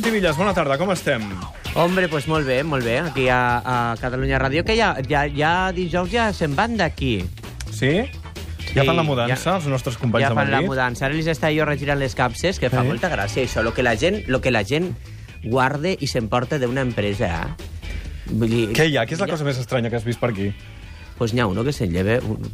Santi Villas, bona tarda, com estem? Hombre, pues molt bé, molt bé, aquí a, a Catalunya Ràdio, que ja, ja, ja dijous ja se'n van d'aquí. Sí? Ja Sí, fan la mudança, ja- els nostres companys Ja de fan la Madrid? mudança. Ara els està jo regirant les capses, que fa molta gràcia, això. Lo que la gent, lo que la gent guarde i s'emporta d'una empresa, eh? Vull dir, Què hi ha? Què és la ha- cosa més estranya que has vist per aquí? Pues n'hi ha uno que se'n lleva un,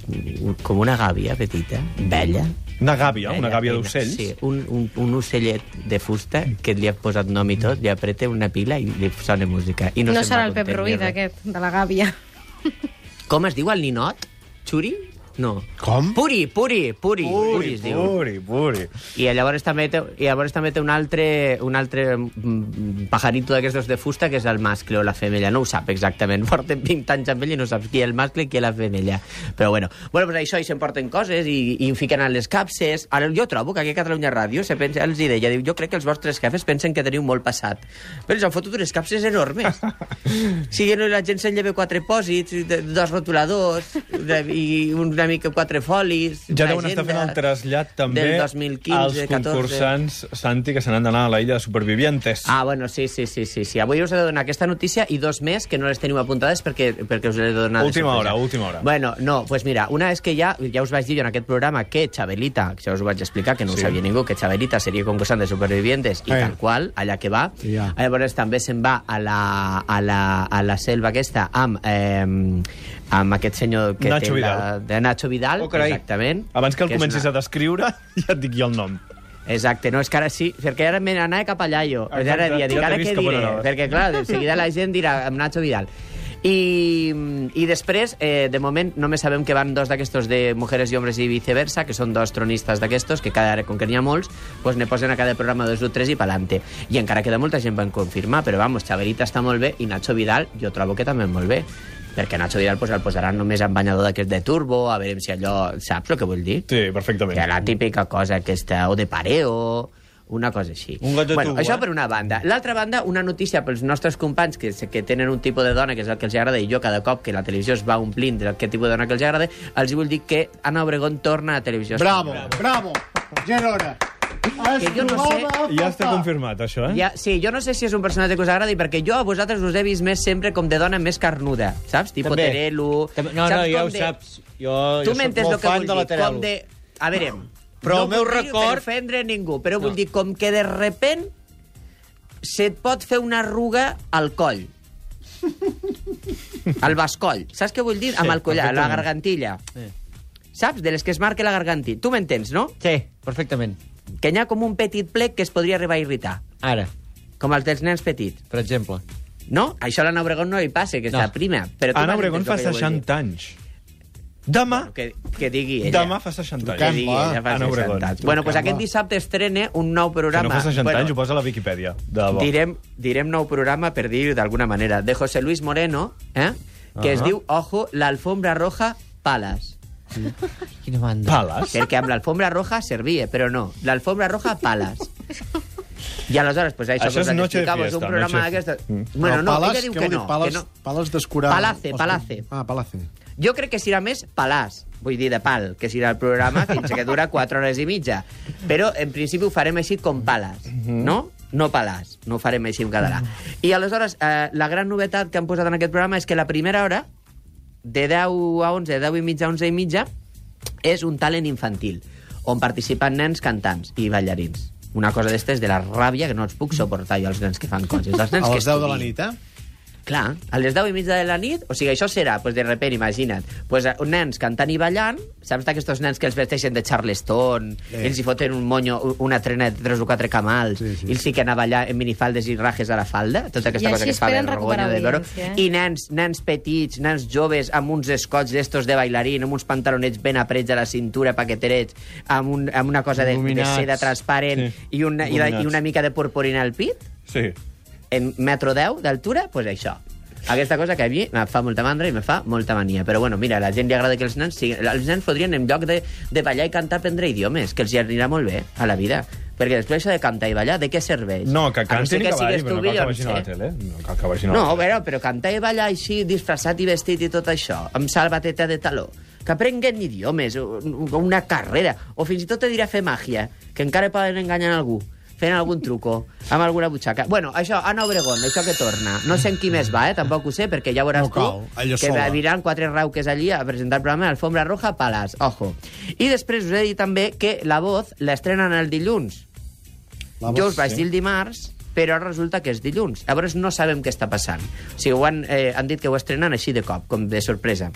un, com una gàbia petita, vella. Una gàbia, una Vella, gàbia feina. d'ocells? Sí, un, un, un ocellet de fusta que li ha posat nom i tot, li apreta una pila i li sona música. I no, No, serà el Pep Ruiz, aquest, de la gàbia. Com es diu el ninot? Xuri? No. Com? Puri, Puri, Puri. Puri, es diu. puri, puri. I llavors també té, i llavors també té un altre, un altre mm, pajarito d'aquestos de fusta, que és el mascle o la femella. No ho sap exactament. Porten 20 anys amb ell i no saps qui és el mascle i qui és la femella. Però bueno, bueno pues això, i s'emporten coses i, i en fiquen a les capses. Ara jo trobo que aquí a Catalunya Ràdio se pensa, els hi deia, diu, jo crec que els vostres jefes pensen que teniu molt passat. Però els han fotut unes capses enormes. si no, la gent se'n lleva quatre pòsits, dos rotuladors i una mica quatre folis. Ja una deuen estar fent el trasllat també del 2015, als 14. concursants, Santi, que se n'han d'anar a la illa de supervivientes. Ah, bueno, sí, sí, sí, sí, sí. Avui us he de donar aquesta notícia i dos més que no les teniu apuntades perquè, perquè us l'he de donar de Última hora, última hora. Bueno, no, doncs pues mira, una és que ja, ja us vaig dir en aquest programa que Xabelita, que això us ho vaig explicar, que no Sí. ho sabia ningú, que Xabelita seria concursant de Supervivientes i Eh. tal qual, allà que va. Ja. Llavors també se'n va a la, a, la, a la selva aquesta amb, eh, amb aquest senyor que Nacho té Vidal. La, de Nacho Vidal, Oh, carai. exactament. Abans que el és comencis una- a descriure, ja et dic jo el nom. Exacte, no, és que ara sí, perquè ara me n'anava cap allà jo. Exacte, Ara dia, dic, ara què diré? anaves. Perquè, clar, de seguida la gent dirà amb Nacho Vidal. I, I després, eh, de moment, només sabem que van dos d'aquestos de Mujeres i Hombres i viceversa, que són dos tronistes d'aquestos, que cada, com que n'hi ha molts, pues ne posen a cada programa dos o tres i pa'lante. I encara queda molta gent per confirmar, però vamos, Xaverita està molt bé i Nacho Vidal jo trobo que també molt bé perquè Nacho Vidal pues, el posaran només amb banyador d'aquest de turbo, a veure si allò... Saps el que vull dir? Sí, perfectament. Que la típica cosa aquesta, o de pareo, una cosa així. Un got de bueno, tubo, Això eh? per una banda. L'altra banda, una notícia pels nostres companys que, que tenen un tipus de dona que és el que els agrada i jo cada cop que la televisió es va omplint d'aquest tipus de dona que els agrada, els vull dir que Ana Obregón torna a televisió. Bravo, bravo. Gerona. Es Que jo no sé- Ja està confirmat, això, eh? Ja, sí, jo no sé si és un personatge que us agradi, perquè jo a vosaltres us he vist més sempre com de dona més carnuda, saps? Tipo També. Terelu... També- No, no, saps? ja Com ho de- saps. Jo, Tu jo soc molt que fan vull de la dir? Terelu. Com de... A veure... Però no el meu record- Per ofendre ningú, però vull dir com que de repent se't pot fer una arruga al coll. al bascoll. Saps què vull dir? Amb el collar, la gargantilla. Sí. Saps? De les que es marca la gargantilla. Tu m'entens, no? Sí, perfectament. Que n'hi ha com un petit plec que es podria arribar a irritar. Ara, Com els dels nens petits. per exemple. No? Això a l'Anna Obregón no li passa, que està No. prima. Però tu Anna m'has Obregón entès fa el que jo vull dir. 60 anys. Demà, Que, que digui ella. demà fa 60 Que anys. digui ella fa Anna 60 Obregón. anys. Bueno, pues aquest dissabte estrena un nou Que programa. no fa 60 bueno, anys, ho posa a la Viquipèdia. De debò. direm, direm nou programa per dir d'alguna manera, de José Luis Moreno, eh? que es Ah. diu, ojo, l'alfombra roja Palas. Quina banda. Pales. Perquè amb l'alfombra roja servia, però no. L'alfombra roja Palas. I aleshores, pues, això, Això que us és vaig Noche de Fiesta, un programa d'aquesta... Mm. Bueno, no, Pales, ella diu que no, Pales, que no. Pales descurades. Palace, Palace. Ah, Palace. Jo crec que serà més palàs, vull dir, de pal, que serà el programa fins que dura 4 hores i mitja. Però, en principi, ho farem així com pales, no? No palàs, no ho farem així en català. I aleshores, eh, la gran novetat que han posat en aquest programa és que la primera hora, de 10 a 11, de 10 i mitja a 11 i mitja, és un talent infantil, on participen nens cantants i ballarins. Una cosa d'estes de la ràbia que no els puc suportar jo, els nens que fan coses. Els nens A que les 10 de la nit, eh? Clar, a les 10 i mitja de la nit, o sigui, això serà, pues, de repent, imagina't, pues, eh, nens cantant i ballant, saps d'aquests nens que els vesteixen de Charleston, Eh. ells hi foten un monyo, una trena de tres o quatre camals, Sí, sí. i ells fiquen a ballar en minifaldes i rajes a la falda, tota aquesta I cosa que es fa vergonya recuperar de veure. audiència, eh? I nens, nens petits, nens joves, amb uns escots d'estos de bailarín, amb uns pantalonets ben aprets a la cintura, paqueterets, amb, un, amb una cosa de, de seda transparent Sí, i, una, i, la, i una mica de purpurina al pit, Sí. En metro 10 d'altura, pues això. Aquesta cosa que a mi me fa molta mandra i me fa molta mania. Però bueno, mira, a la gent li agrada que els nens siguin... Els nens podrien, en lloc de, de ballar i cantar, aprendre idiomes, que els hi anirà molt bé a la vida. Perquè després això de cantar i ballar, de què serveix? No, que A cantin ser i que tu però no cal que vagin a la tele. No cal que vagin a No, la tele. però, però cantar i ballar així, disfressat i vestit i tot això, amb salvateta de taló, que aprenguen idiomes, una carrera, o fins i tot te dirà fer màgia, que encara poden enganyar algú. Fent algun truco, amb alguna butxaca. Bueno, això, Anna Obregón, això que torna. No sé en qui més va, eh? Tampoc ho sé, perquè ja veuràs No cal, tu que sola. viran quatre rauques allí a presentar el programa Alfombra Roja Palas. Ojo. I després us he dir també que La Voz l'estrenen el dilluns. La jo us vaig sí. dir el dimarts, però resulta que és dilluns. Llavors no sabem què està passant. O sigui, ho han, eh, han dit que ho estrenen així de cop, com de sorpresa.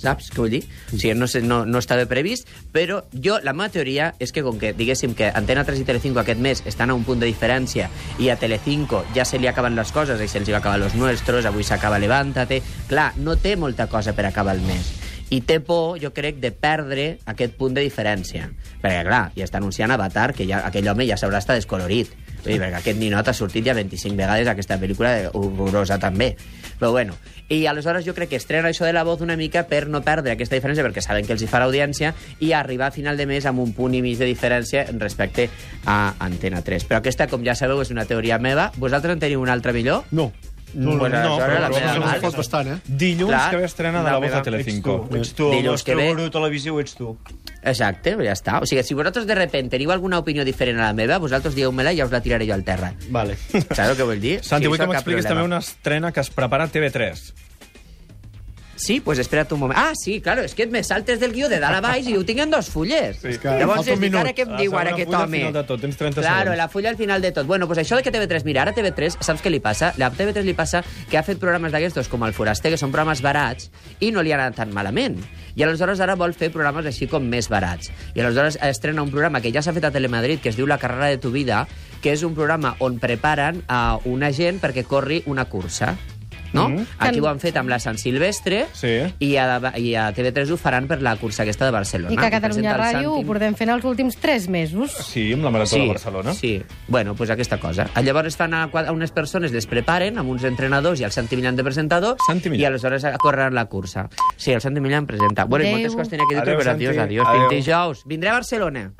Saps què vull dir? O sigui, no, sé, no, no estava previst, però jo, la meva teoria és que com que, diguéssim, que Antena 3 i Telecinco aquest mes estan a un punt de diferència i a Telecinco ja se li acaben les coses, i se'ls va acabar Los Nuestros, avui s'acaba Levántate... Clar, no té molta cosa per acabar el mes. I té por, jo crec, de perdre aquest punt de diferència. Perquè, clar, ja està anunciant Avatar, que ja, aquell home ja s'haurà estat descolorit. Dir, perquè aquest ninot ha sortit ja 25 vegades aquesta pel·lícula horrorosa també. Però bueno, i aleshores jo crec que estrena això de la voz una mica per no perdre aquesta diferència, perquè saben que els hi farà audiència, i arribar a final de mes amb un punt i mig de diferència respecte a Antena 3. Però aquesta, com ja sabeu, és una teoria meva. Vosaltres en teniu una altra millor? No. No, Pues no, però- la però meva no val. no fot bastant, eh? Dilluns Clar, que ve estrena de la la voz a Telecinco. Ets tu, el Dilluns que nostre ve. gurú televisiu ets tu. Exacte, ja està. O sigui, si vosaltres de repente teniu alguna opinió diferent a la meva, vosaltres dieu-me-la i ja us la tiraré jo al terra. Vale. Sabeu què vull dir? Santi, Sí, vull que m'expliquis també una estrena que es prepara a TV3. Sí, pues espera't un moment. Ah, sí, claro, és que et me saltes del guió de dalt a baix i ho tinc en dos fulles. Sí. Que Llavors és dic, ara què em La diu ara aquest fulla al home? final de tot, tens 30 claro, segons. la fulla al final de tot. Bueno, pues això de que TV3, mira, ara TV3, saps què li passa? La TV3 li passa que ha fet programes d'aquestos com el Foraster, que són programes barats, i no li han anat tan malament. I aleshores ara vol fer programes així com més barats. I aleshores estrena un programa que ja s'ha fet a Telemadrid, que es diu La carrera de tu vida, que és un programa on preparen a una gent perquè corri una cursa. No? Mhm. Aquí ho han fet amb la Sant Silvestre Sí. i, a, i a TV3 ho faran per la cursa aquesta de Barcelona. I que a Catalunya el Ràdio ho portem fent els últims 3 mesos. Sí, amb la Marató de Barcelona. Sí, bueno, pues aquesta cosa. Llavors fan a, a unes persones, les preparen amb uns entrenadors i el Santi Millán de presentador Santi Millán. i aleshores a córrer la cursa. Sí, el Santi Millán presenta. Bueno, i Adéu. moltes coses tenia que dir, però adiós, adiós. Fins dijous. Vindré a Barcelona.